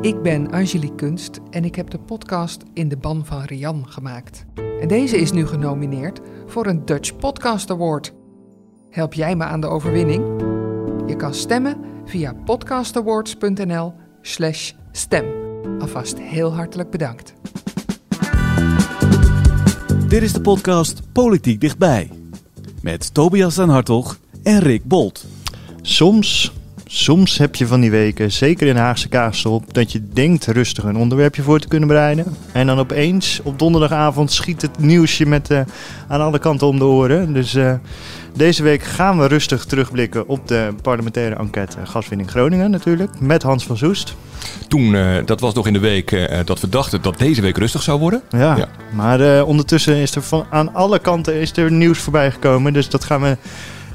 Ik ben Angelique Kunst en ik heb de podcast In de Ban van Rian gemaakt. En deze is nu genomineerd voor een Dutch Podcast Award. Help jij me aan de overwinning? Je kan stemmen via podcastawards.nl/slash stem. Alvast heel hartelijk bedankt. Dit is de podcast Politiek Dichtbij. Met Tobias aan Hartog en Rick Bolt. Soms Soms heb je van die weken, zeker in Haagse Kaasstop, dat je denkt rustig een onderwerpje voor te kunnen bereiden. En dan opeens op donderdagavond schiet het nieuwsje met, uh, aan alle kanten om de oren. Dus uh, deze week gaan we rustig terugblikken op de parlementaire enquête gaswinning Groningen natuurlijk, met Hans van Soest. Toen, uh, dat was nog in de week dat we dachten dat deze week rustig zou worden. Ja, ja. maar ondertussen is er van, aan alle kanten is er nieuws voorbij gekomen. Dus dat gaan we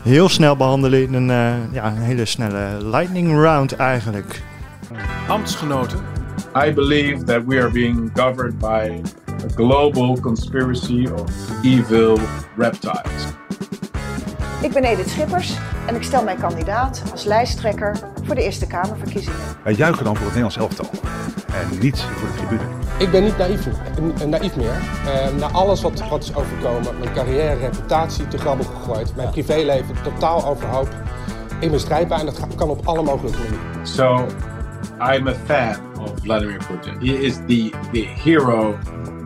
heel snel behandelen in een, uh, ja, een hele snelle lightning round eigenlijk. Ambtsgenoten. I believe that we are being governed by a global conspiracy of evil reptiles. Ik ben Edith Schippers en ik stel mij kandidaat als lijsttrekker voor de Eerste Kamerverkiezingen. Wij juichen dan voor het Nederlands elftal en niet voor de tribune. Ik ben niet naïef, naïef meer. Uh, na alles wat, wat is overkomen, mijn carrière, reputatie te grabbel gegooid, mijn privéleven totaal overhoop. Ik ben strijdbaar en dat kan op alle mogelijke manieren. So, I'm a fan of Vladimir Putin. He is the, the hero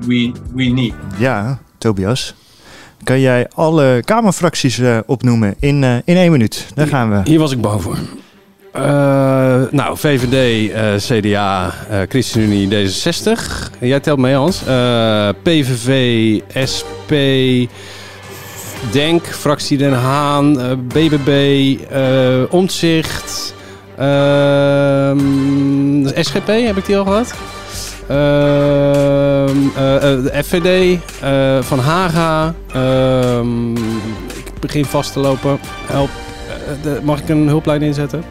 we, we need. Ja, Tobias. Kan jij alle Kamerfracties uh, opnoemen in, uh, in één minuut? Daar gaan we. Hier was ik bang voor. Uh, nou, VVD, CDA, ChristenUnie, D66. Jij telt mee, Hans. PVV, SP, Denk, Fractie Den Haan, BBB, Omtzigt, SGP, heb ik die al gehad? Ehm, eh, eh, de FVD, eh, Van Haga. Ehm, ik begin vast te lopen. Help. mag ik een hulplijn inzetten?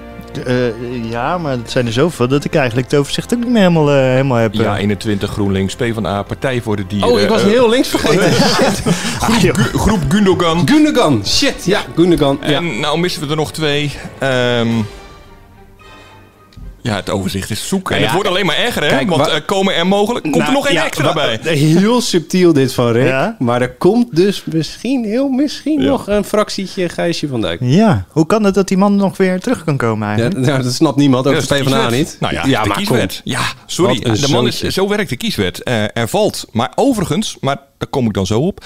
Uh, ja, maar het zijn er zoveel dat ik eigenlijk het overzicht ook niet meer helemaal, uh, helemaal heb. Ja, 21 GroenLinks, PvdA, Partij voor de Dieren. Oh, ik was uh, heel links vergeten. groep, groep Gundogan. Gundogan, shit. Ja, Gundogan. En ja. nou missen we er nog twee. Um, ja, het overzicht is zoeken. en het wordt alleen maar erger, hè? Kijk, Want uh, komen er mogelijk... Komt nou, er nog één ja, extra bij? Heel subtiel dit van Rick. Ja? Maar er komt dus misschien, heel misschien nog een fractietje Gijsje van Dijk. Ja, hoe kan het dat die man nog weer terug kan komen eigenlijk? Ja, dat snapt niemand, ook de PvdA niet. Nou ja, ja de kieswet. Ja, sorry. De man is, zo werkt de kieswet. Uh, er valt, maar overigens, maar daar kom ik dan zo op...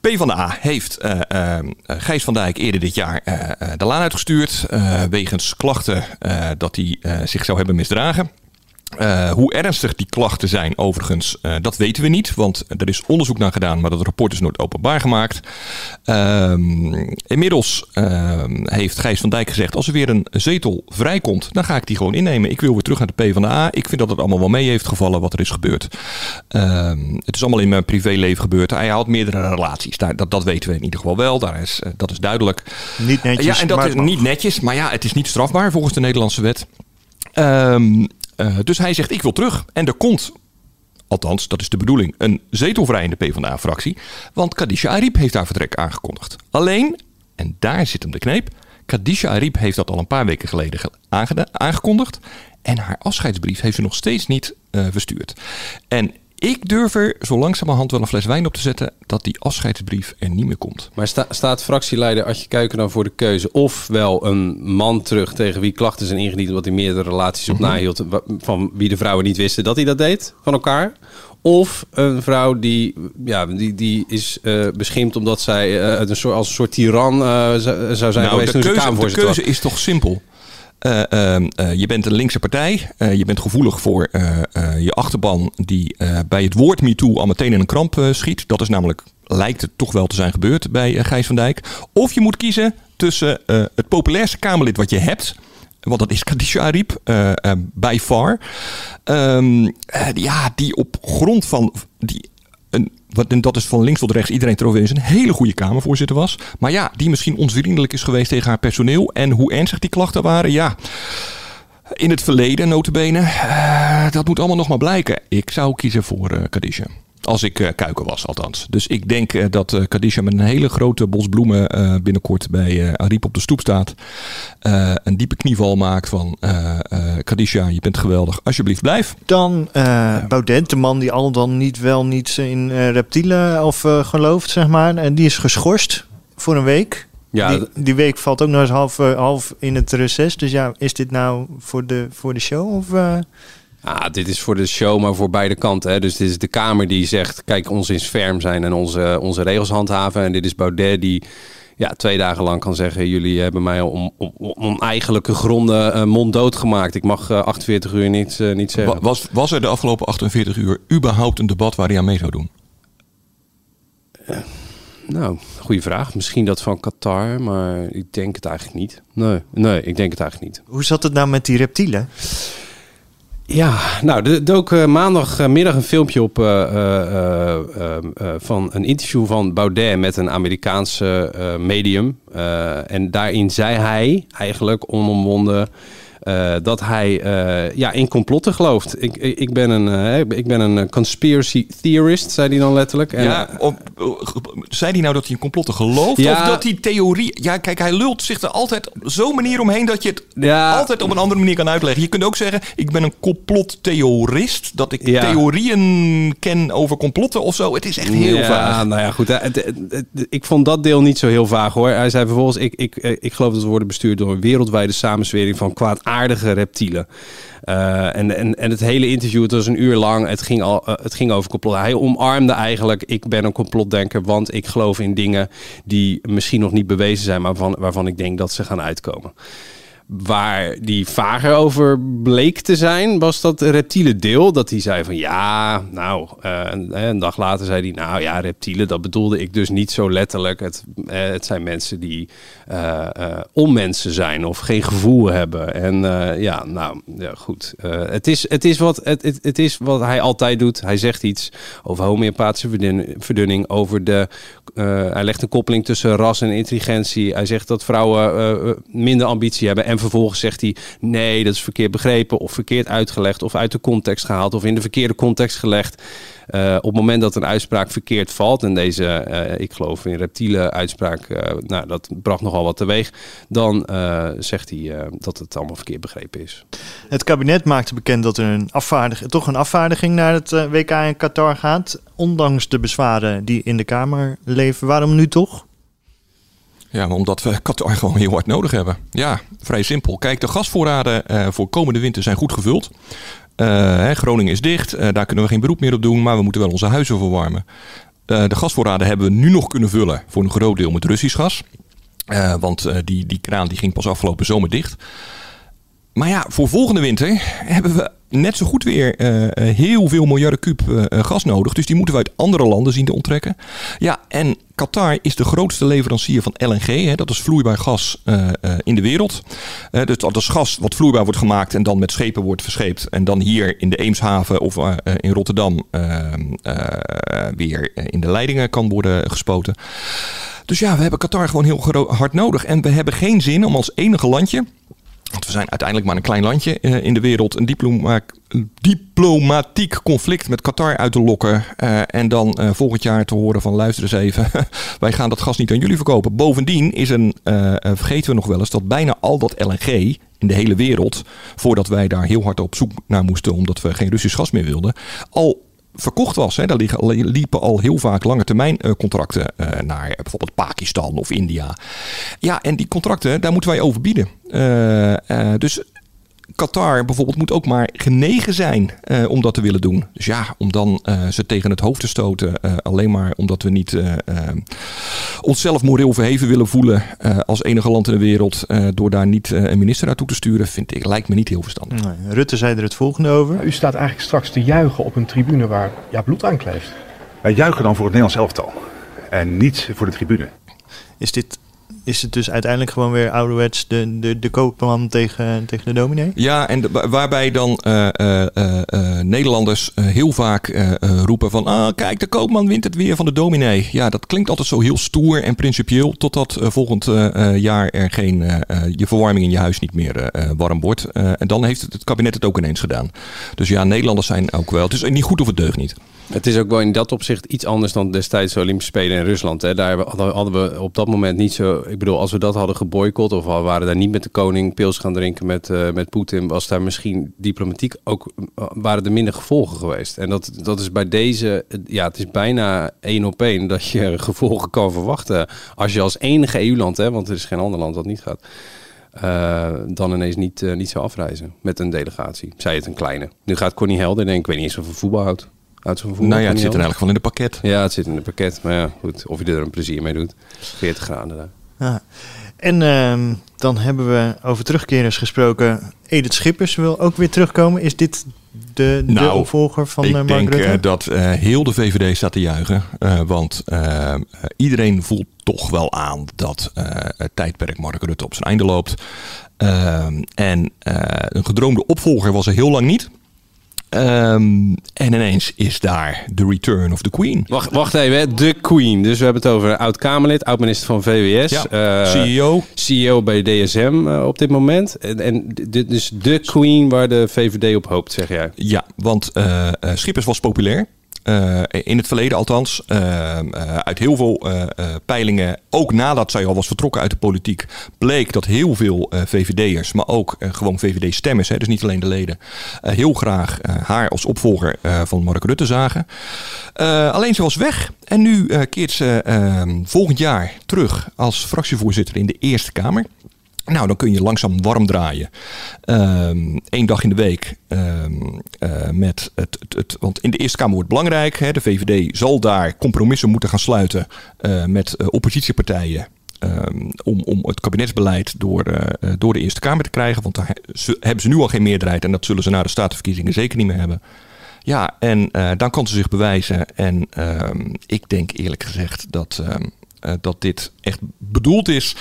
PvdA heeft uh, uh, Gijs van Dijk eerder dit jaar uh, de laan uitgestuurd. wegens klachten dat hij zich zou hebben misdragen. Uh, hoe ernstig die klachten zijn, overigens, uh, dat weten we niet. Want er is onderzoek naar gedaan, maar dat rapport is nooit openbaar gemaakt. Uh, inmiddels ehm, heeft Gijs van Dijk gezegd: als er weer een zetel vrijkomt, dan ga ik die gewoon innemen. Ik wil weer terug naar de PvdA. Ik vind dat het allemaal wel mee heeft gevallen wat er is gebeurd. Ehm, het is allemaal in mijn privéleven gebeurd. Hij had meerdere relaties. Daar, dat, dat weten we in ieder geval wel. Daar is, eh, dat is duidelijk. Niet netjes. ja, en dat is niet netjes. Maar ja, het is niet strafbaar volgens de Nederlandse wet. Um, uh, dus hij zegt, ik wil terug. En er komt, althans, dat is de bedoeling, een zetel vrij in de PvdA-fractie. Want Kadisha Ariep heeft haar vertrek aangekondigd. Alleen, en daar zit hem de kneep, Kadisha Ariep heeft dat al een paar weken geleden aangekondigd. En haar afscheidsbrief heeft ze nog steeds niet uh, verstuurd. En ik durf er zo langzamerhand wel een fles wijn op te zetten dat die afscheidsbrief er niet meer komt. Maar sta, staat fractieleider Adje Keuken dan voor de keuze ofwel een man terug tegen wie klachten zijn ingediend wat hij meerdere relaties op mhm. nahield van wie de vrouwen niet wisten dat hij dat deed van elkaar? Of een vrouw die, ja, die, die is uh, beschimpt omdat zij uh, een soort, als een soort tiran uh, zou zijn nou, geweest. De keuze, de keuze is toch simpel? Uh, uh, je bent een linkse partij. Uh, je bent gevoelig voor je achterban die bij het woord MeToo al meteen in een kramp schiet. Dat is namelijk, lijkt het toch wel te zijn gebeurd bij Gijs van Dijk. Of je moet kiezen tussen het populairste Kamerlid wat je hebt want dat is Khadija Ariep, by far. Um, ja, die op grond van die een, en dat is van links tot rechts iedereen erover eens een hele goede Kamervoorzitter was. Maar ja, die misschien onvriendelijk is geweest tegen haar personeel. En hoe ernstig die klachten waren, ja. In het verleden, notabene. Uh, dat moet allemaal nog maar blijken. Ik zou kiezen voor uh, Khadija. Als ik uh, kuiken was, althans. Dus ik denk uh, dat uh, Kadisha met een hele grote bos bloemen binnenkort bij Ariep op de stoep staat. een diepe knieval maakt van Kadisha, je bent geweldig. Alsjeblieft, blijf. Dan Baudet, de man die al dan niet wel niets in reptielen of gelooft, zeg maar. En die is geschorst voor een week. Ja, die, die, week valt ook nog eens half, half in het reces. Dus ja, is dit nou voor de, voor de show? Of, Ah, dit is voor de show, maar voor beide kanten. Hè. Dus dit is de Kamer die zegt: kijk, ons is ferm zijn en onze, onze regels handhaven. En dit is Baudet die ja, twee dagen lang kan zeggen: jullie hebben mij om, om, om eigenlijke gronden uh, monddood gemaakt. Ik mag uh, 48 uur niet, uh, niet zeggen. Was, was er de afgelopen 48 uur überhaupt een debat waar hij aan mee zou doen? nou, goede vraag. Misschien dat van Qatar, maar ik denk het eigenlijk niet. Nee, nee, ik denk het eigenlijk niet. Hoe zat het nou met die reptielen? Ja, nou, er dook uh, maandagmiddag een filmpje op uh, van een interview van Baudet met een Amerikaanse medium. en daarin zei hij eigenlijk onomwonden uh, dat hij uh, ja, in complotten gelooft. Ik, ik, ben een, ik ben een conspiracy theorist, zei hij dan letterlijk. En, ja, of, zei hij nou dat hij in complotten gelooft? Ja, of dat hij theorie... Ja, kijk, hij lult zich er altijd zo'n manier omheen... dat je het ja, altijd op een andere manier kan uitleggen. Je kunt ook zeggen, ik ben een complottheorist. Dat ik ja. theorieën ken over complotten of zo. Het is echt heel ja, vaag. Nou ja, goed. Het, het, het, ik vond dat deel niet zo heel vaag, hoor. Hij zei vervolgens, ik, ik, ik geloof dat we worden bestuurd... door een wereldwijde samenswering van kwaad aardige reptielen. Uh, en, en, en het hele interview, het was een uur lang, het ging, al, uh, het ging over complot. Hij omarmde eigenlijk, ik ben een complotdenker, want ik geloof in dingen die misschien nog niet bewezen zijn, maar van, waarvan ik denk dat ze gaan uitkomen. Waar die vager over bleek te zijn, was dat reptiele deel. Dat hij zei van ja, nou, uh, een dag later zei hij, nou ja, reptielen, dat bedoelde ik dus niet zo letterlijk. Het, uh, het zijn mensen die onmensen zijn of geen gevoel hebben. En ja, nou, ja, goed. het, is, het, is wat, het, het, het, is wat hij altijd doet. Hij zegt iets over homeopathische verdunning, over de... hij legt een koppeling tussen ras en intelligentie. Hij zegt dat vrouwen minder ambitie hebben en en vervolgens zegt hij: nee, dat is verkeerd begrepen, of verkeerd uitgelegd, of uit de context gehaald, of in de verkeerde context gelegd. Uh, op het moment dat een uitspraak verkeerd valt, en deze, uh, ik geloof in reptiele uitspraak, uh, nou, dat bracht nogal wat teweeg, dan zegt hij dat het allemaal verkeerd begrepen is. Het kabinet maakte bekend dat er een afvaardiging, toch een afvaardiging naar het WK in Qatar gaat, ondanks de bezwaren die in de Kamer leven. Waarom nu toch? Ja, omdat we Qatar gewoon heel hard nodig hebben. Ja, vrij simpel. Kijk, de gasvoorraden uh, voor komende winter zijn goed gevuld. Uh, Groningen is dicht, uh, daar kunnen we geen beroep meer op doen, maar we moeten wel onze huizen verwarmen. de gasvoorraden hebben we nu nog kunnen vullen voor een groot deel met Russisch gas. want die, die kraan die ging pas afgelopen zomer dicht. Maar ja, voor volgende winter hebben we net zo goed weer uh, heel veel miljarden kuub uh, gas nodig. Dus die moeten we uit andere landen zien te onttrekken. Ja, en Qatar is de grootste leverancier van LNG. Hè, dat is vloeibaar gas in de wereld. dus dat is gas wat vloeibaar wordt gemaakt en dan met schepen wordt verscheept. En dan hier in de Eemshaven of in Rotterdam weer in de leidingen kan worden gespoten. Dus ja, we hebben Qatar gewoon heel hard nodig. En we hebben geen zin om als enige landje want we zijn uiteindelijk maar een klein landje uh, in de wereld. Een, diploma een, diplomatiek conflict met Qatar uit te lokken. Uh, en dan uh, volgend jaar te horen van luister eens even. wij gaan dat gas niet aan jullie verkopen. Bovendien is een, vergeten we nog wel eens dat bijna al dat LNG in de hele wereld. Voordat wij daar heel hard op zoek naar moesten. Omdat we geen Russisch gas meer wilden. Al verkocht was. Hè. Daar liepen al heel vaak lange termijn eh, contracten uh, naar bijvoorbeeld Pakistan of India. Ja, en die contracten, daar moeten wij over bieden. Uh, dus Qatar bijvoorbeeld moet ook maar genegen zijn uh, om dat te willen doen. Dus ja, om dan uh, ze tegen het hoofd te stoten, uh, alleen maar omdat we niet onszelf moreel verheven willen voelen als enige land in de wereld, door daar niet een minister naartoe te sturen, vind ik, lijkt me niet heel verstandig. Nee, Rutte zei er het volgende over. U staat eigenlijk straks te juichen op een tribune waar ja, bloed aan kleeft. Wij juichen dan voor het Nederlands elftal en niet voor de tribune. Is dit is het dus uiteindelijk gewoon weer ouderwets de, de, de koopman tegen, tegen de dominee? Ja, en waarbij dan uh, uh, Nederlanders heel vaak roepen van... Ah, kijk, de koopman wint het weer van de dominee. Ja, dat klinkt altijd zo heel stoer en principieel... totdat volgend jaar er geen, je verwarming in je huis niet meer warm wordt. en dan heeft het, het kabinet het ook ineens gedaan. Dus ja, Nederlanders zijn ook wel... Het is niet goed of het deugt niet. Het is ook wel in dat opzicht iets anders dan destijds de Olympische Spelen in Rusland. Hè. Daar hadden we op dat moment niet zo. Ik bedoel, als we dat hadden geboycott of we waren daar niet met de koning pils gaan drinken met, uh, met Poetin, was daar misschien diplomatiek ook uh, waren er minder gevolgen geweest. En dat, dat is bij deze, ja, het is bijna één op één dat je gevolgen kan verwachten. Als je als enige EU-land, want er is geen ander land dat niet gaat. Dan ineens niet, niet zou afreizen met een delegatie. Zij het een kleine. Nu gaat Connie Helder, denk ik, weet niet eens of hij voetbal houdt uit zo'n Nou ja, het zit er eigenlijk gewoon in de pakket. Ja, het zit in het pakket. Maar ja, goed, of je er een plezier mee doet. 40 graden daar. Ja. En uh, dan hebben we over terugkerers gesproken. Edith Schippers wil ook weer terugkomen. Is dit de, de nou, opvolger van ik Mark denk, uh, dat uh, heel de VVD staat te juichen. want iedereen voelt toch wel aan dat het tijdperk Mark Rutte op zijn einde loopt. Ehm, en een gedroomde opvolger was er heel lang niet. Um, en ineens is daar The Return of the Queen. Wacht, wacht even, de Queen. Dus we hebben het over oud-Kamerlid, oud-minister van VWS. Ja, uh, CEO. CEO bij DSM uh, op dit moment. En, en dus de Queen waar de VVD op hoopt, zeg jij? Ja, want uh, Schippers was populair. Uh, in het verleden althans, uh, uh, uit heel veel peilingen, ook nadat zij al was vertrokken uit de politiek, bleek dat heel veel VVD'ers, maar ook gewoon VVD-stemmers, dus niet alleen de leden, heel graag haar als opvolger van Mark Rutte zagen. alleen ze was weg en nu keert ze ehm, volgend jaar terug als fractievoorzitter in de Eerste Kamer. Nou, dan kun je langzaam warm draaien. Eén ehm, dag in de week. Um, uh, met het, het, want in de Eerste Kamer wordt belangrijk. Hè, de VVD zal daar compromissen moeten gaan sluiten uh, met uh, oppositiepartijen. Um, om, om het kabinetsbeleid door, door de Eerste Kamer te krijgen. Want daar hebben ze nu al geen meerderheid. En dat zullen ze na de statenverkiezingen zeker niet meer hebben. Ja, en dan kan ze zich bewijzen. En ik denk eerlijk gezegd dat uh, dat dit echt bedoeld is.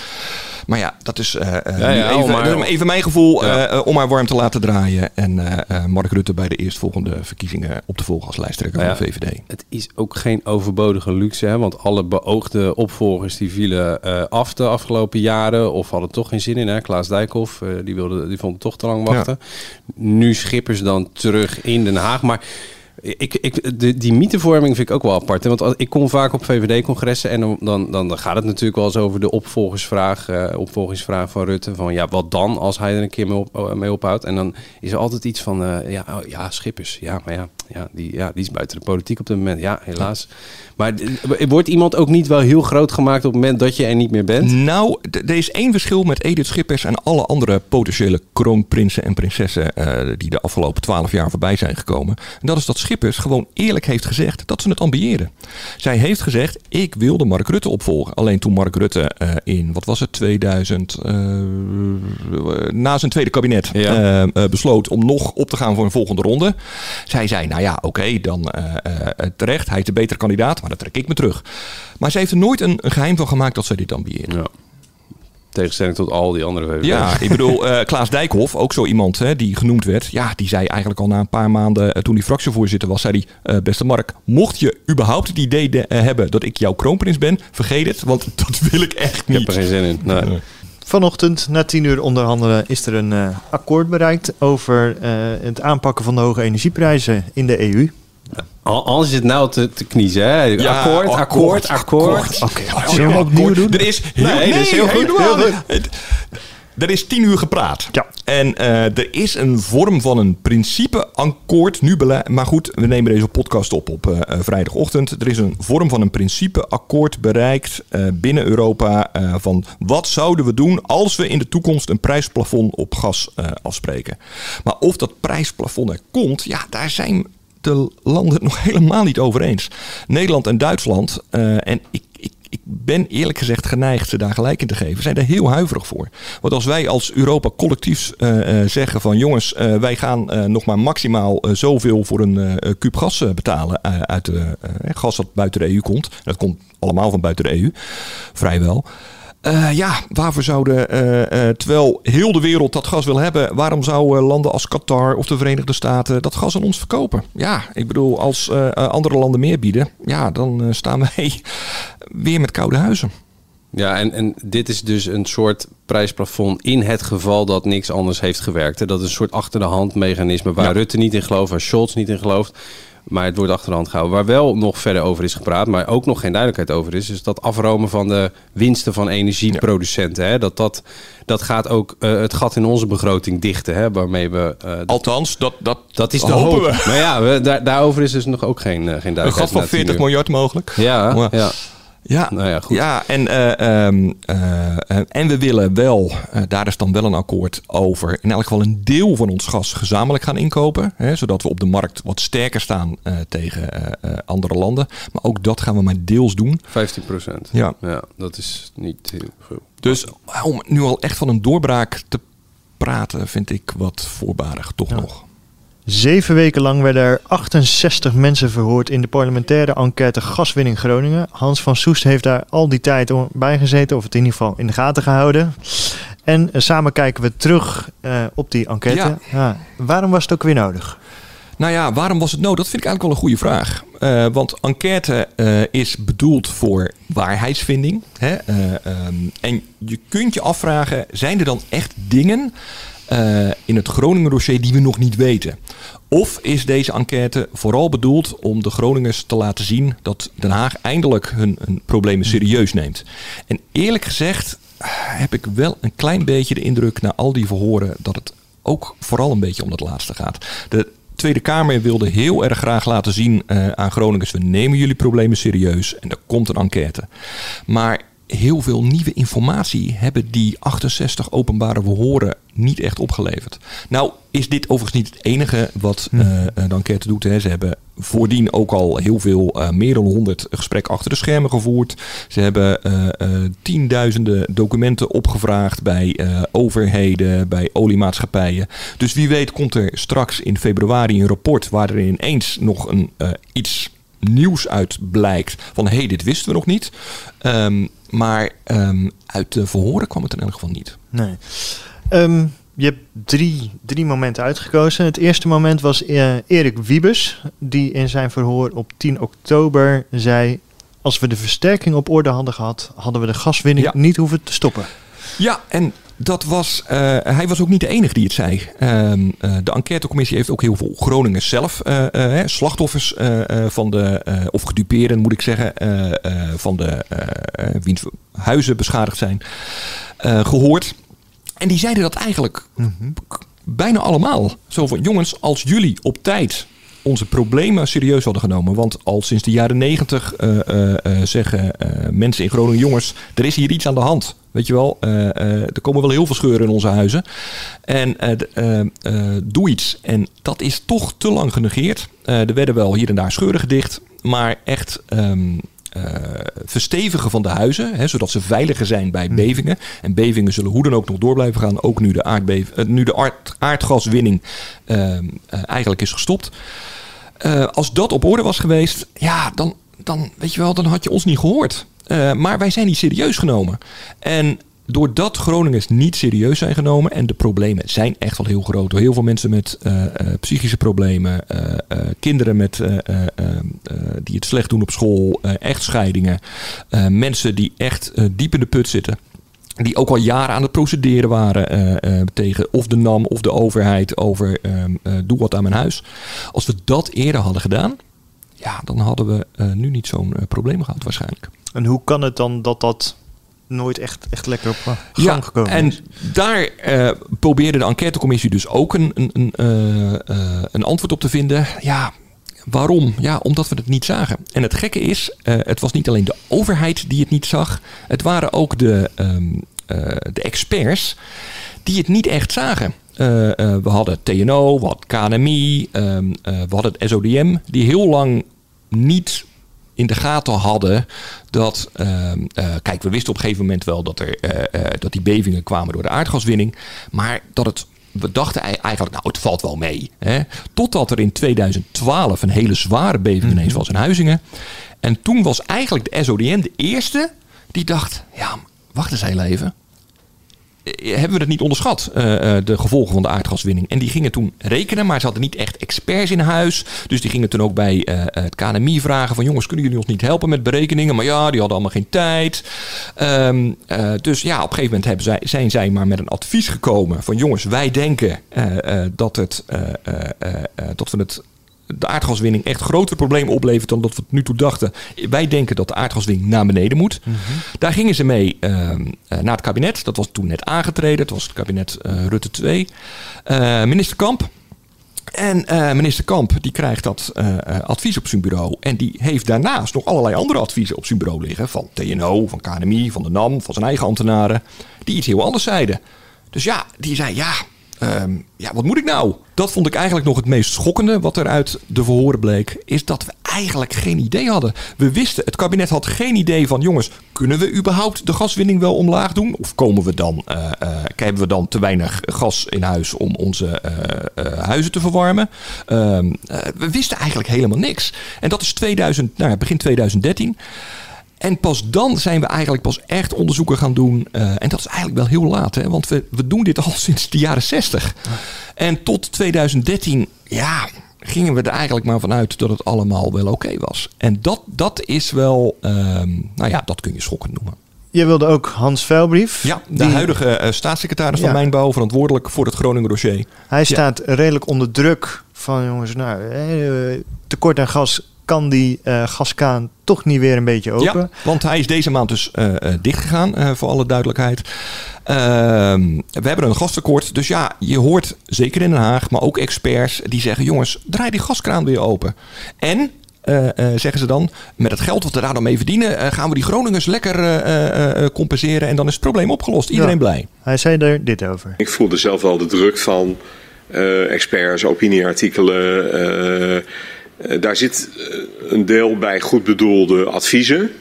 Maar ja, dat is uh, ja, ja, even, maar, even, mijn gevoel ja. om haar warm te laten draaien. En Mark Rutte bij de eerstvolgende verkiezingen op te volgen als lijsttrekker van de VVD. Het is ook geen overbodige luxe, hè, want alle beoogde opvolgers die vielen af de afgelopen jaren of hadden toch geen zin in. Hè. Klaas Dijkhoff, die, wilde, die vond het toch te lang wachten. Nu schippers dan terug in Den Haag. Maar ik, ik, de, die mythevorming vind ik ook wel apart. Want ik kom vaak op VVD-congressen en dan, dan, dan gaat het natuurlijk wel eens over de opvolgersvraag, uh, opvolgingsvraag van Rutte. Van ja, wat dan als hij er een keer mee, op, mee ophoudt? En dan is er altijd iets van, uh, ja, oh, ja, Schippers. Ja, maar ja, ja, die, ja, die is buiten de politiek op dit moment. Ja, helaas. Maar wordt iemand ook niet wel heel groot gemaakt op het moment dat je er niet meer bent? Nou, er is één verschil met Edith Schippers en alle andere potentiële kroonprinsen en prinsessen die de afgelopen twaalf jaar voorbij zijn gekomen. En dat is dat Schippers gewoon eerlijk heeft gezegd dat ze het ambiëren. Zij heeft gezegd, ik wilde Mark Rutte opvolgen. Alleen toen Mark Rutte uh, in, wat was het, 2000, uh, na zijn tweede kabinet ja. besloot om nog op te gaan voor een volgende ronde. Zij zei, nou ja, oké, okay, dan terecht, hij is de betere kandidaat, maar dan trek ik me terug. Maar zij heeft er nooit een, een geheim van gemaakt dat zij dit ambiëren. Ja tegenstelling tot al die andere VVD's. Ja, ik bedoel, uh, Klaas Dijkhoff, ook zo iemand hè, die genoemd werd. Ja, die zei eigenlijk al na een paar maanden, uh, toen hij fractievoorzitter was, zei hij, uh, beste Mark, mocht je überhaupt het idee de, hebben dat ik jouw kroonprins ben, vergeet het, want dat wil ik echt niet. Ik heb er geen zin in. Nee. Vanochtend, na tien uur onderhandelen, is er een akkoord bereikt over het aanpakken van de hoge energieprijzen in de EU. Anders is het nou te, te kniezen, hè? Ja, akkoord, akkoord, akkoord. Oké, zullen we opnieuw doen? Er is heel, nee, nee, is heel goed. Heel goed. Er is tien uur gepraat. Ja. En uh, er is een vorm van een principeakkoord nu Maar goed, we nemen deze podcast op op uh, vrijdagochtend. Er is een vorm van een principeakkoord bereikt uh, binnen Europa. van wat zouden we doen als we in de toekomst een prijsplafond op gas afspreken. Maar of dat prijsplafond er komt, ja, daar zijn de landen het nog helemaal niet over eens. Nederland en Duitsland, en ik, ik, ik ben eerlijk gezegd geneigd ze daar gelijk in te geven, zijn er heel huiverig voor. Want als wij als Europa collectief uh, uh, zeggen van jongens, wij gaan nog maar maximaal zoveel voor een kuub gas betalen uit de gas dat buiten de EU komt. Dat komt allemaal van buiten de EU, vrijwel. Uh, ja, waarvoor zouden, uh, uh, terwijl heel de wereld dat gas wil hebben, waarom zouden landen als Qatar of de Verenigde Staten dat gas aan ons verkopen? Ja, ik bedoel, als andere landen meer bieden, ja, dan staan wij weer met koude huizen. Ja, en, en dit is dus een soort prijsplafond in het geval dat niks anders heeft gewerkt. Dat is een soort achter de hand mechanisme waar Rutte niet in gelooft, waar Scholz niet in gelooft. Maar het wordt achter de hand gehouden. Waar wel nog verder over is gepraat, maar ook nog geen duidelijkheid over is, is dat afromen van de winsten van energieproducenten. Hè? Dat, dat, dat gaat ook uh, het gat in onze begroting dichten. Hè? Waarmee we. Uh, Althans, dat, dat, dat is de hoop. We. Maar ja, we, daar, daarover is dus nog ook geen, uh, geen duidelijkheid. Een gat van 40 miljard mogelijk. Ja, ja. Ja, nou ja, goed. ja en, uh, um, uh, en we willen wel, uh, daar is dan wel een akkoord over, in elk geval een deel van ons gas gezamenlijk gaan inkopen. Hè, zodat we op de markt wat sterker staan tegen andere landen. Maar ook dat gaan we maar deels doen. 15 procent. Ja. ja, dat is niet heel veel. Dus om nu al echt van een doorbraak te praten, vind ik wat voorbarig toch nog. Zeven weken lang werden er 68 mensen verhoord in de parlementaire enquête Gaswinning Groningen. Hans van Soest heeft daar al die tijd bij gezeten, of het in ieder geval in de gaten gehouden. En uh, samen kijken we terug uh, op die enquête. Ja. Ja. Waarom was het ook weer nodig? Nou ja, waarom was het nodig? Dat vind ik eigenlijk wel een goede vraag. Uh, want enquête is bedoeld voor waarheidsvinding. Hè? Um, en je kunt je afvragen, zijn er dan echt dingen uh, in het Groningen dossier die we nog niet weten? Of is deze enquête vooral bedoeld om de Groningers te laten zien dat Den Haag eindelijk hun, hun problemen serieus neemt? En eerlijk gezegd heb ik wel een klein beetje de indruk na al die verhoren dat het ook vooral een beetje om dat laatste gaat. De Tweede Kamer wilde heel erg graag laten zien uh, aan Groningers: we nemen jullie problemen serieus en er komt een enquête. Maar heel veel nieuwe informatie hebben die 68 openbare verhoren niet echt opgeleverd. Nou is dit overigens niet het enige wat uh, de enquête doet. Hè. Ze hebben voordien ook al heel veel, uh, meer dan 100 gesprekken achter de schermen gevoerd. Ze hebben uh, tienduizenden documenten opgevraagd bij overheden, bij oliemaatschappijen. Dus wie weet komt er straks in februari een rapport waar er ineens nog een, iets nieuws uit blijkt. Van hé, hey, dit wisten we nog niet. Um, maar um, uit de verhoren kwam het in elk geval niet. Nee. Um, je hebt drie, drie momenten uitgekozen. Het eerste moment was uh, Erik Wiebes, die in zijn verhoor op 10 oktober zei... als we de versterking op orde hadden gehad, hadden we de gaswinning ja. niet hoeven te stoppen. Ja, en dat was, uh, hij was ook niet de enige die het zei. Um, uh, de enquêtecommissie heeft ook heel veel Groningers zelf, uh, slachtoffers van de, of gedupeerden moet ik zeggen, van de wiens huizen beschadigd zijn, gehoord. En die zeiden dat eigenlijk mm -hmm. bijna allemaal. Zo van, jongens, als jullie op tijd onze problemen serieus hadden genomen. Want al sinds de jaren negentig uh, uh, zeggen mensen in Groningen: jongens, er is hier iets aan de hand. Weet je wel, er komen wel heel veel scheuren in onze huizen. En doe iets. En dat is toch te lang genegeerd. er werden wel hier en daar scheuren gedicht. Maar echt. Uh, verstevigen van de huizen, hè, zodat ze veiliger zijn bij bevingen. En bevingen zullen hoe dan ook nog door blijven gaan, ook nu de, aardbev uh, nu de aard aardgaswinning uh, eigenlijk is gestopt. als dat op orde was geweest, ja, dan, dan, weet je wel, dan had je ons niet gehoord. maar wij zijn niet serieus genomen. En doordat Groningers niet serieus zijn genomen en de problemen zijn echt wel heel groot. Heel veel mensen met uh, uh, psychische problemen, uh, kinderen met, die het slecht doen op school, echtscheidingen, mensen die echt diep in de put zitten. Die ook al jaren aan het procederen waren tegen of de NAM of de overheid over doe wat aan mijn huis. Als we dat eerder hadden gedaan, ja, dan hadden we nu niet zo'n probleem gehad waarschijnlijk. En hoe kan het dan dat dat nooit echt, echt lekker op gang ja, gekomen en daar uh, probeerde de enquêtecommissie dus ook een, een, een, uh, uh, een antwoord op te vinden. Ja, waarom? Ja, omdat we het niet zagen. En het gekke is, het was niet alleen de overheid die het niet zag. Het waren ook de, um, de experts die het niet echt zagen. we hadden TNO, we hadden KNMI, um, we hadden het SODM, die heel lang niet in de gaten hadden dat, uh, uh, kijk, we wisten op een gegeven moment wel dat, er, uh, dat die bevingen kwamen door de aardgaswinning, maar dat het we dachten eigenlijk, nou, het valt wel mee. Hè? Totdat er in 2012 een hele zware beving ineens was in Huizingen. En toen was eigenlijk de SODM de eerste die dacht, ja, wacht eens heel even. Eh, hebben we het niet onderschat, eh, eh, de gevolgen van de aardgaswinning. En die gingen toen rekenen, maar ze hadden niet echt experts in huis. Dus die gingen toen ook bij het KNMI vragen van... jongens, kunnen jullie ons niet helpen met berekeningen? Maar ja, die hadden allemaal geen tijd. Ehm, dus ja, op een gegeven moment hebben zij, zijn zij maar met een advies gekomen... van jongens, wij denken dat, het, dat we het de aardgaswinning echt grotere problemen oplevert dan dat we het nu toe dachten. Wij denken dat de aardgaswinning naar beneden moet. Mhm. Daar gingen ze mee uh, naar het kabinet. Dat was toen net aangetreden. Het was het kabinet uh, Rutte 2. Uh, eh, minister Kamp. En minister Kamp die krijgt dat advies op zijn bureau. En die heeft daarnaast nog allerlei andere adviezen op zijn bureau liggen. Van TNO, van KNMI, van de NAM, van zijn eigen ambtenaren. Die iets heel anders zeiden. Dus ja, die zei ja, Ehm, ja, wat moet ik nou? Dat vond ik eigenlijk nog het meest schokkende wat er uit de verhoren bleek. Is dat we eigenlijk geen idee hadden. We wisten, het kabinet had geen idee van... jongens, kunnen we überhaupt de gaswinning wel omlaag doen? Of komen we dan, uh, uh, hebben we dan te weinig gas in huis om onze eh, huizen te verwarmen? Ehm, we wisten eigenlijk helemaal niks. En dat is 2000, nou ja, begin 2013. En pas dan zijn we eigenlijk pas echt onderzoeken gaan doen. Uh, en dat is eigenlijk wel heel laat, hè? want we, we doen dit al sinds de jaren 60. En tot 2013, ja, gingen we er eigenlijk maar vanuit dat het allemaal wel oké was. En dat, dat is wel, um, nou ja, dat kun je schokkend noemen. Je wilde ook Hans Vuilbrief. Ja, de huidige uh, staatssecretaris van Mijnbouw, verantwoordelijk voor het Groningen dossier. Hij staat redelijk onder druk van jongens, nou, eh, tekort aan gas kan die uh, gaskaan toch niet weer een beetje open. Ja, want hij is deze maand dus uh, dichtgegaan, uh, voor alle duidelijkheid. Ehm, we hebben een gastekort. Dus ja, je hoort zeker in Den Haag, maar ook experts die zeggen... jongens, draai die gaskraan weer open. En zeggen ze dan, met het geld wat we daar dan mee verdienen, gaan we die Groningers lekker compenseren en dan is het probleem opgelost. Iedereen blij. Hij zei er dit over. Ik voelde zelf wel de druk van experts, opinieartikelen eh, daar zit eh, een deel bij goed bedoelde adviezen.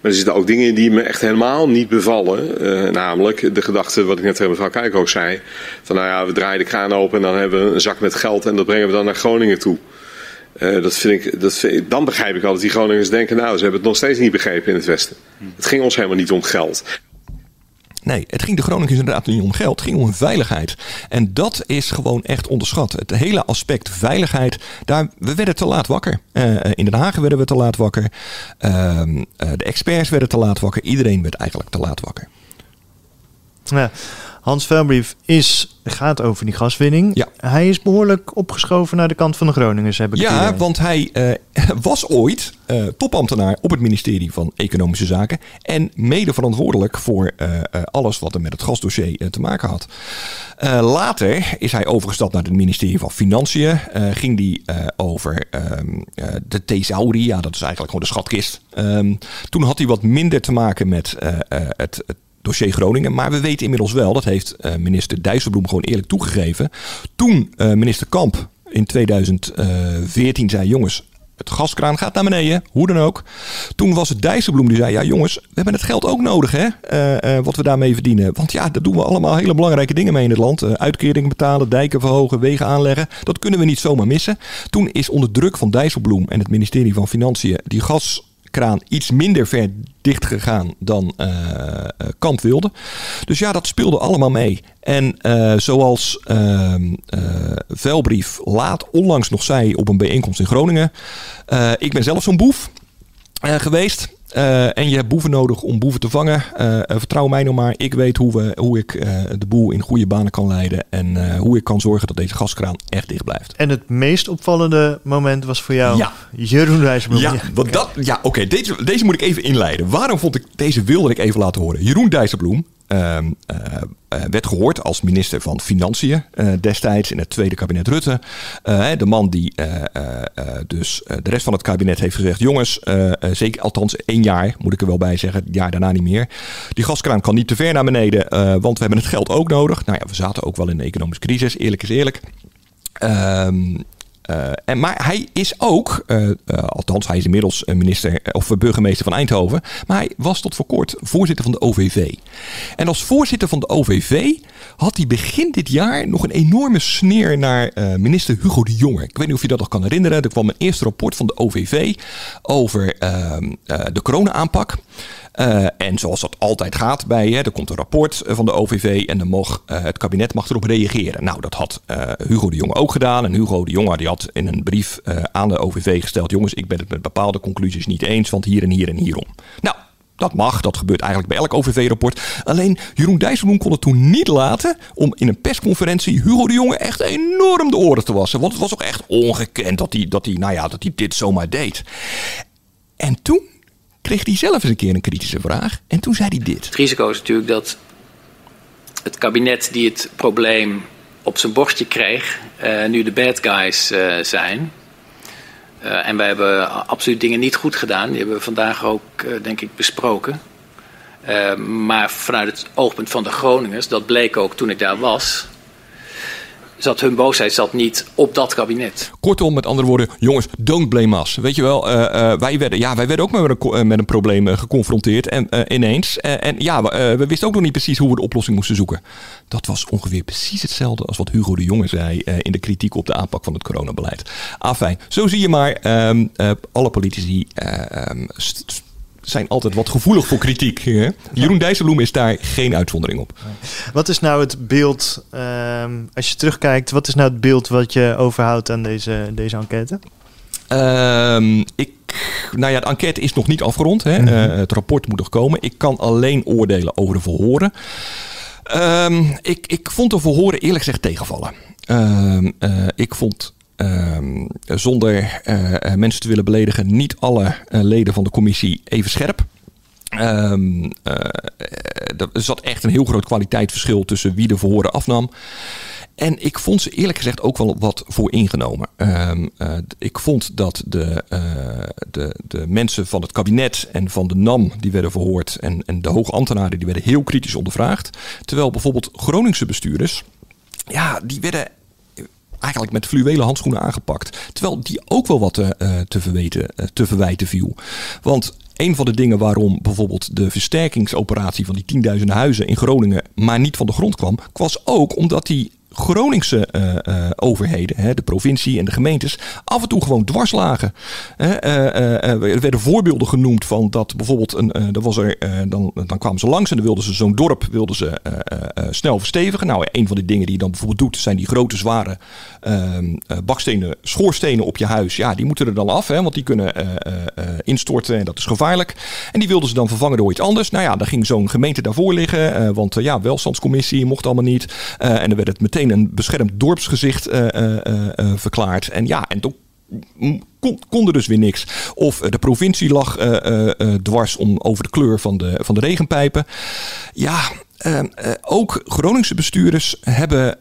Maar er zitten ook dingen in die me echt helemaal niet bevallen. Uh, namelijk de gedachte, wat ik net tegen mevrouw Kijk ook zei. Van nou ja, we draaien de kraan open en dan hebben we een zak met geld en dat brengen we dan naar Groningen toe. Dat vind ik, dat dan begrijp ik altijd die Groningers denken, nou ze hebben het nog steeds niet begrepen in het Westen. Het ging ons helemaal niet om geld. Nee, het ging de Groningers inderdaad niet om geld. Het ging om veiligheid. En dat is gewoon echt onderschat. Het hele aspect veiligheid, daar, we werden te laat wakker. Uh, in Den Haag werden we te laat wakker. Uh, de experts werden te laat wakker. Iedereen werd eigenlijk te laat wakker. Ja. Hans Velbrief is, gaat over die gaswinning. Ja. Hij is behoorlijk opgeschoven naar de kant van de Groningers, heb ik Ja, want hij uh, was ooit uh, topambtenaar op het ministerie van Economische Zaken. En mede verantwoordelijk voor uh, alles wat er met het gasdossier te maken had. later is hij overgestapt naar het ministerie van Financiën. ging die over um, de thesauri, ja dat is eigenlijk gewoon de schatkist. Um, toen had hij wat minder te maken met het, het dossier Groningen. Maar we weten inmiddels wel, dat heeft uh, minister Dijsselbloem gewoon eerlijk toegegeven. Toen uh, minister Kamp in 2014 zei: jongens, het gaskraan gaat naar beneden, hoe dan ook. Toen was het Dijsselbloem die zei: Ja, jongens, we hebben het geld ook nodig, hè? Uh, wat we daarmee verdienen. Want ja, daar doen we allemaal hele belangrijke dingen mee in het land. Uitkeringen betalen, dijken verhogen, wegen aanleggen. Dat kunnen we niet zomaar missen. Toen is onder druk van Dijsselbloem en het ministerie van Financiën die gas kraan iets minder ver dicht gegaan dan uh, Kamp wilde. Dus ja, dat speelde allemaal mee. En uh, zoals uh, Velbrief laat onlangs nog zei op een bijeenkomst in Groningen. ik ben zelf zo'n boef geweest. Uh, en je hebt boeven nodig om boeven te vangen. Uh, vertrouw mij nog maar. Ik weet hoe, we, hoe ik uh, de boel in goede banen kan leiden. En hoe ik kan zorgen dat deze gaskraan echt dicht blijft. En het meest opvallende moment was voor jou ja. Jeroen Dijsselbloem. Ja, want dat, ja oké. Okay, deze, deze moet ik even inleiden. Waarom vond ik deze wilde ik even laten horen? Jeroen Dijsselbloem uh, uh, werd gehoord als minister van Financiën uh, destijds in het tweede kabinet Rutte. de man die dus de rest van het kabinet heeft gezegd: jongens, zeker althans één jaar, moet ik er wel bij zeggen, het jaar daarna niet meer. Die gaskraan kan niet te ver naar beneden, want we hebben het geld ook nodig. Nou ja, we zaten ook wel in een economische crisis, eerlijk is eerlijk. Ehm, uh, en, maar hij is ook, uh, uh, althans hij is inmiddels minister of burgemeester van Eindhoven, maar hij was tot voor kort voorzitter van de OVV. En als voorzitter van de OVV had hij begin dit jaar nog een enorme sneer naar minister Hugo de Jonge. Ik weet niet of je dat nog kan herinneren. Er kwam een eerste rapport van de OVV over ehm, de corona-aanpak. En zoals dat altijd gaat bij je, er komt een rapport van de OVV en dan mag, het kabinet mag erop reageren. Nou, dat had Hugo de Jonge ook gedaan. En Hugo de Jonge die had in een brief aan de OVV gesteld: jongens, ik ben het met bepaalde conclusies niet eens, want hier en hier en hierom. Nou, dat mag, dat gebeurt eigenlijk bij elk OVV-rapport. Alleen Jeroen Dijsselbloem kon het toen niet laten om in een persconferentie Hugo de Jonge echt enorm de oren te wassen. Want het was ook echt ongekend dat hij, dat hij, nou ja, dat hij dit zomaar deed. En toen kreeg hij zelf eens een keer een kritische vraag. En toen zei hij dit. Het risico is natuurlijk dat het kabinet die het probleem op zijn bordje kreeg, uh, nu de bad guys uh, zijn. Uh, en wij hebben absoluut dingen niet goed gedaan. Die hebben we vandaag ook, denk ik, besproken. Maar vanuit het oogpunt van de Groningers, dat bleek ook toen ik daar was, zat hun boosheid zat niet op dat kabinet. Kortom, met andere woorden, jongens, don't blame us. Weet je wel, uh, uh, wij, werden, ja, wij werden ook met een, eh, met een probleem geconfronteerd en, ineens. en ja, we wisten ook nog niet precies hoe we de oplossing moesten zoeken. Dat was ongeveer precies hetzelfde als wat Hugo de Jonge zei in de kritiek op de aanpak van het coronabeleid. Afijn, zo zie je maar, um, alle politici um, zijn altijd wat gevoelig voor kritiek. Hè? Jeroen Dijsselbloem is daar geen uitzondering op. Wat is nou het beeld, ehm, als je terugkijkt, wat is nou het beeld wat je overhoudt aan deze, deze enquête? Um, ik, nou ja, de enquête is nog niet afgerond. Hè? Mm het rapport moet nog komen. Ik kan alleen oordelen over de verhoren. Um, ik, ik vond de verhoren eerlijk gezegd tegenvallen. Uh, ik vond Ehm, zonder uh, mensen te willen beledigen, niet alle uh, leden van de commissie even scherp. Um, er zat echt een heel groot kwaliteitsverschil tussen wie de verhoren afnam. En ik vond ze eerlijk gezegd ook wel wat voor ingenomen. Uh, ik vond dat de, de, de mensen van het kabinet en van de NAM die werden verhoord en, en de hoge ambtenaren die werden heel kritisch ondervraagd. Terwijl bijvoorbeeld Groningse bestuurders, ja, die werden eigenlijk met fluwelen handschoenen aangepakt. Terwijl die ook wel wat te, uh, te, verweten, uh, te verwijten viel. Want een van de dingen waarom bijvoorbeeld de versterkingsoperatie van die tienduizenden huizen in Groningen maar niet van de grond kwam, was ook omdat die Groningse uh, uh, overheden, hè, de provincie en de gemeentes, af en toe gewoon dwars lagen. Uh, er werden voorbeelden genoemd van dat bijvoorbeeld, een, was er, dan, dan kwamen ze langs en dan wilden ze zo'n dorp wilden ze, snel verstevigen. Nou, een van de dingen die je dan bijvoorbeeld doet, zijn die grote zware ehm, bakstenen, schoorstenen op je huis. Ja, die moeten er dan af, hè, want die kunnen instorten en dat is gevaarlijk. En die wilden ze dan vervangen door iets anders. Nou ja, dan ging zo'n gemeente daarvoor liggen, want ja, welstandscommissie mocht allemaal niet. en dan werd het meteen een beschermd dorpsgezicht uh, uh, verklaard. En ja, en toen kon, kon, er dus weer niks. Of de provincie lag dwars om over de kleur van de, van de regenpijpen. Ja, uh, ook Groningse bestuurders hebben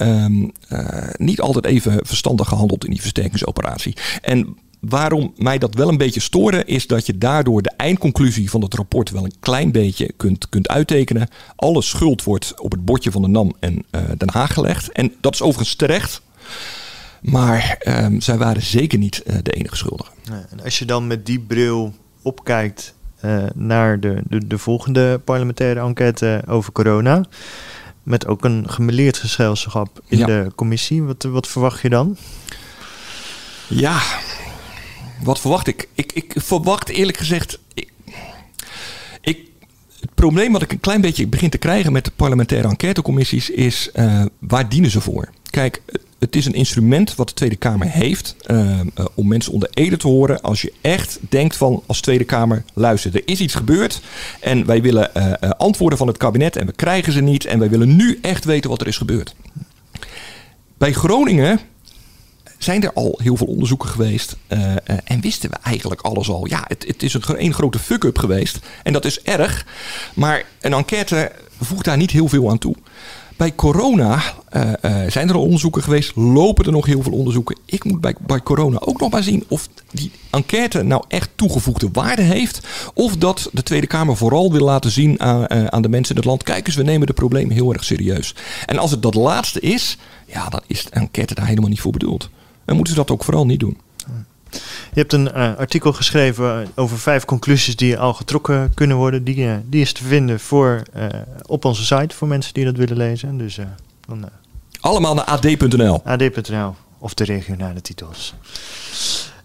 uh, niet altijd even verstandig gehandeld in die versterkingsoperatie. En waarom mij dat wel een beetje storen, is dat je daardoor de eindconclusie van het rapport wel een klein beetje kunt, kunt uittekenen. Alle schuld wordt op het bordje van de NAM en uh, Den Haag gelegd. En dat is overigens terecht. Maar um, zij waren zeker niet uh, de enige schuldigen. Ja, en als je dan met die bril opkijkt uh, naar de, de, de, volgende parlementaire enquête over corona. Met ook een gemeleerd gezelschap in ja. de commissie. Wat, wat verwacht je dan? Ja, wat verwacht ik? Ik, ik verwacht eerlijk gezegd. Ik, het probleem wat ik een klein beetje begin te krijgen met de parlementaire enquêtecommissies is uh, waar dienen ze voor? Kijk, het is een instrument wat de Tweede Kamer heeft uh, uh, om mensen onder ede te horen. Als je echt denkt van als Tweede Kamer, luister, er is iets gebeurd en wij willen antwoorden van het kabinet en we krijgen ze niet en wij willen nu echt weten wat er is gebeurd. Bij Groningen zijn er al heel veel onderzoeken geweest. Uh, uh, en wisten we eigenlijk alles al. Ja, het, het is een, een grote fuck-up geweest. En dat is erg. Maar een enquête voegt daar niet heel veel aan toe. Bij corona uh, zijn er al onderzoeken geweest. Lopen er nog heel veel onderzoeken. Ik moet bij, bij corona ook nog maar zien of die enquête nou echt toegevoegde waarde heeft. Of dat de Tweede Kamer vooral wil laten zien aan, aan de mensen in het land. Kijk eens, we nemen de problemen heel erg serieus. En als het dat laatste is, ja, dan is de enquête daar helemaal niet voor bedoeld. Dan moeten ze dat ook vooral niet doen. Je hebt een uh, artikel geschreven over vijf conclusies die al getrokken kunnen worden. Die, uh, die is te vinden voor, uh, op onze site voor mensen die dat willen lezen. Dus, dan, Allemaal naar ad.nl. ad.nl of de regionale titels.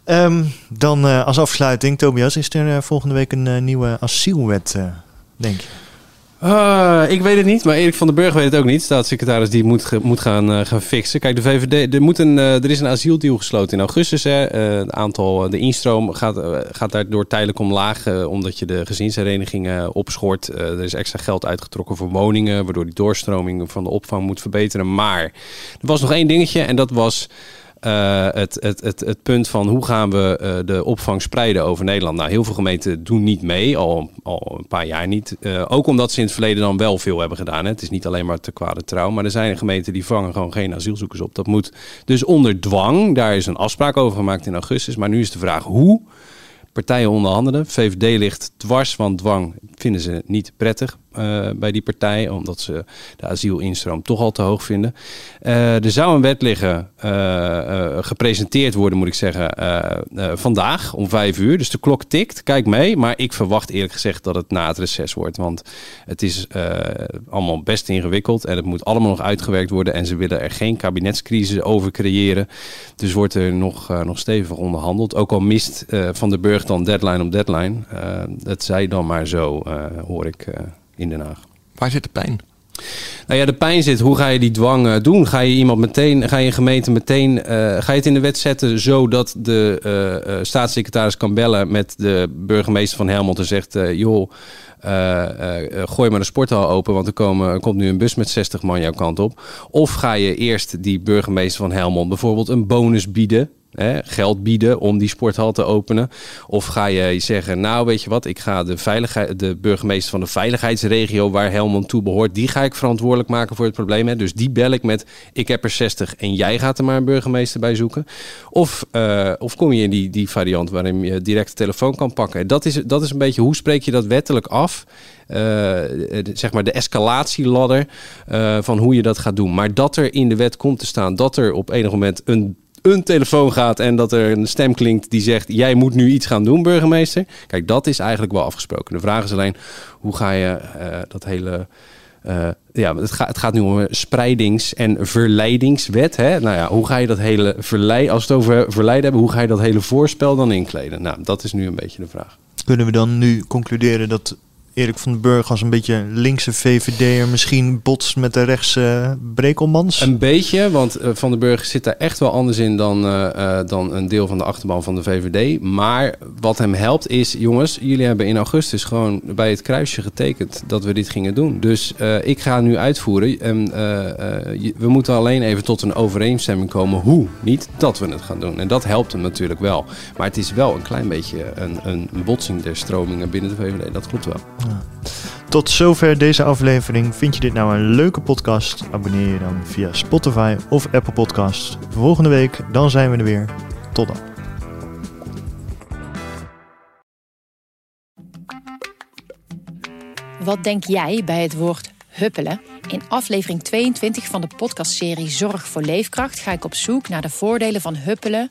Um, dan als afsluiting, Tobias, is er volgende week een nieuwe asielwet denk je? Uh, ik weet het niet, maar Erik van den Burg weet het ook niet. Staatssecretaris die moet, moet gaan, uh, gaan fixen. Kijk, de VVD, er, moet een, uh, er is een asieldeal gesloten in augustus. Hè. het aantal, de instroom gaat, gaat daardoor tijdelijk omlaag, omdat je de gezinsherenigingen opschort. er is extra geld uitgetrokken voor woningen, waardoor die doorstroming van de opvang moet verbeteren. Maar er was nog één dingetje en dat was... Uh, het, het, het, het punt van hoe gaan we uh, de opvang spreiden over Nederland. Nou, heel veel gemeenten doen niet mee, al, al een paar jaar niet. Uh, ook omdat ze in het verleden dan wel veel hebben gedaan. Hè. Het is niet alleen maar te kwade trouw, maar er zijn gemeenten die vangen gewoon geen asielzoekers op. Dat moet dus onder dwang. Daar is een afspraak over gemaakt in augustus. Maar nu is de vraag hoe partijen onderhandelen. VVD ligt dwars, want dwang vinden ze niet prettig uh, bij die partij, omdat ze de asielinstroom toch al te hoog vinden. Uh, er zou een wet liggen, uh, gepresenteerd worden, moet ik zeggen, vandaag om vijf uur. Dus de klok tikt, kijk mee. Maar ik verwacht eerlijk gezegd dat het na het reces wordt, want het is allemaal best ingewikkeld en het moet allemaal nog uitgewerkt worden. En ze willen er geen kabinetscrisis over creëren. Dus wordt er nog, nog stevig onderhandeld. Ook al mist Van de Burg dan deadline op deadline. dat zij dan maar zo, hoor ik in Den Haag. Waar zit de pijn? Nou ja, de pijn zit, hoe ga je die dwang uh, doen? Ga je iemand meteen, ga je een gemeente meteen, uh, ga je het in de wet zetten zodat de uh, staatssecretaris kan bellen met de burgemeester van Helmond en zegt, joh, gooi maar de sporthal open, want er, komen, er komt nu een bus met 60 man jouw kant op. Of ga je eerst die burgemeester van Helmond bijvoorbeeld een bonus bieden geld bieden om die sporthal te openen? Of ga je zeggen, nou weet je wat, ik ga de, veiligheid, de burgemeester van de veiligheidsregio waar Helmond toe behoort, die ga ik verantwoordelijk maken voor het probleem. Hè? Dus die bel ik met, ik heb er 60 en jij gaat er maar een burgemeester bij zoeken. Of, uh, of kom je in die, die variant waarin je direct de telefoon kan pakken. Dat is, dat is een beetje, hoe spreek je dat wettelijk af? Uh, zeg maar de escalatieladder van hoe je dat gaat doen. Maar dat er in de wet komt te staan dat er op enig moment een een telefoon gaat en dat er een stem klinkt die zegt: Jij moet nu iets gaan doen, burgemeester. Kijk, dat is eigenlijk wel afgesproken. De vraag is alleen: hoe ga je uh, dat hele. Uh, ja, het, gaat, het gaat nu om een spreidings- en verleidingswet. Hè? Nou ja, hoe ga je dat hele verleid, als we het over verleiden hebben, hoe ga je dat hele voorspel dan inkleden? Nou, dat is nu een beetje de vraag. Kunnen we dan nu concluderen dat Erik van den Burg als een beetje linkse VVD'er misschien botst met de rechtse Brekelmans? Een beetje, want uh, Van den Burg zit daar echt wel anders in dan, uh, dan een deel van de achterban van de VVD. Maar wat hem helpt is, jongens, jullie hebben in augustus gewoon bij het kruisje getekend dat we dit gingen doen. Dus ik ga nu uitvoeren en we moeten alleen even tot een overeenstemming komen hoe, niet dat we het gaan doen. En dat helpt hem natuurlijk wel. Maar het is wel een klein beetje een, een botsing der stromingen binnen de VVD, dat klopt wel. Tot zover deze aflevering. Vind je dit nou een leuke podcast? Abonneer je dan via Spotify of Apple Podcasts. Volgende week, dan zijn we er weer. Tot dan. Wat denk jij bij het woord huppelen? In aflevering 22 van de podcastserie Zorg voor Leefkracht ga ik op zoek naar de voordelen van huppelen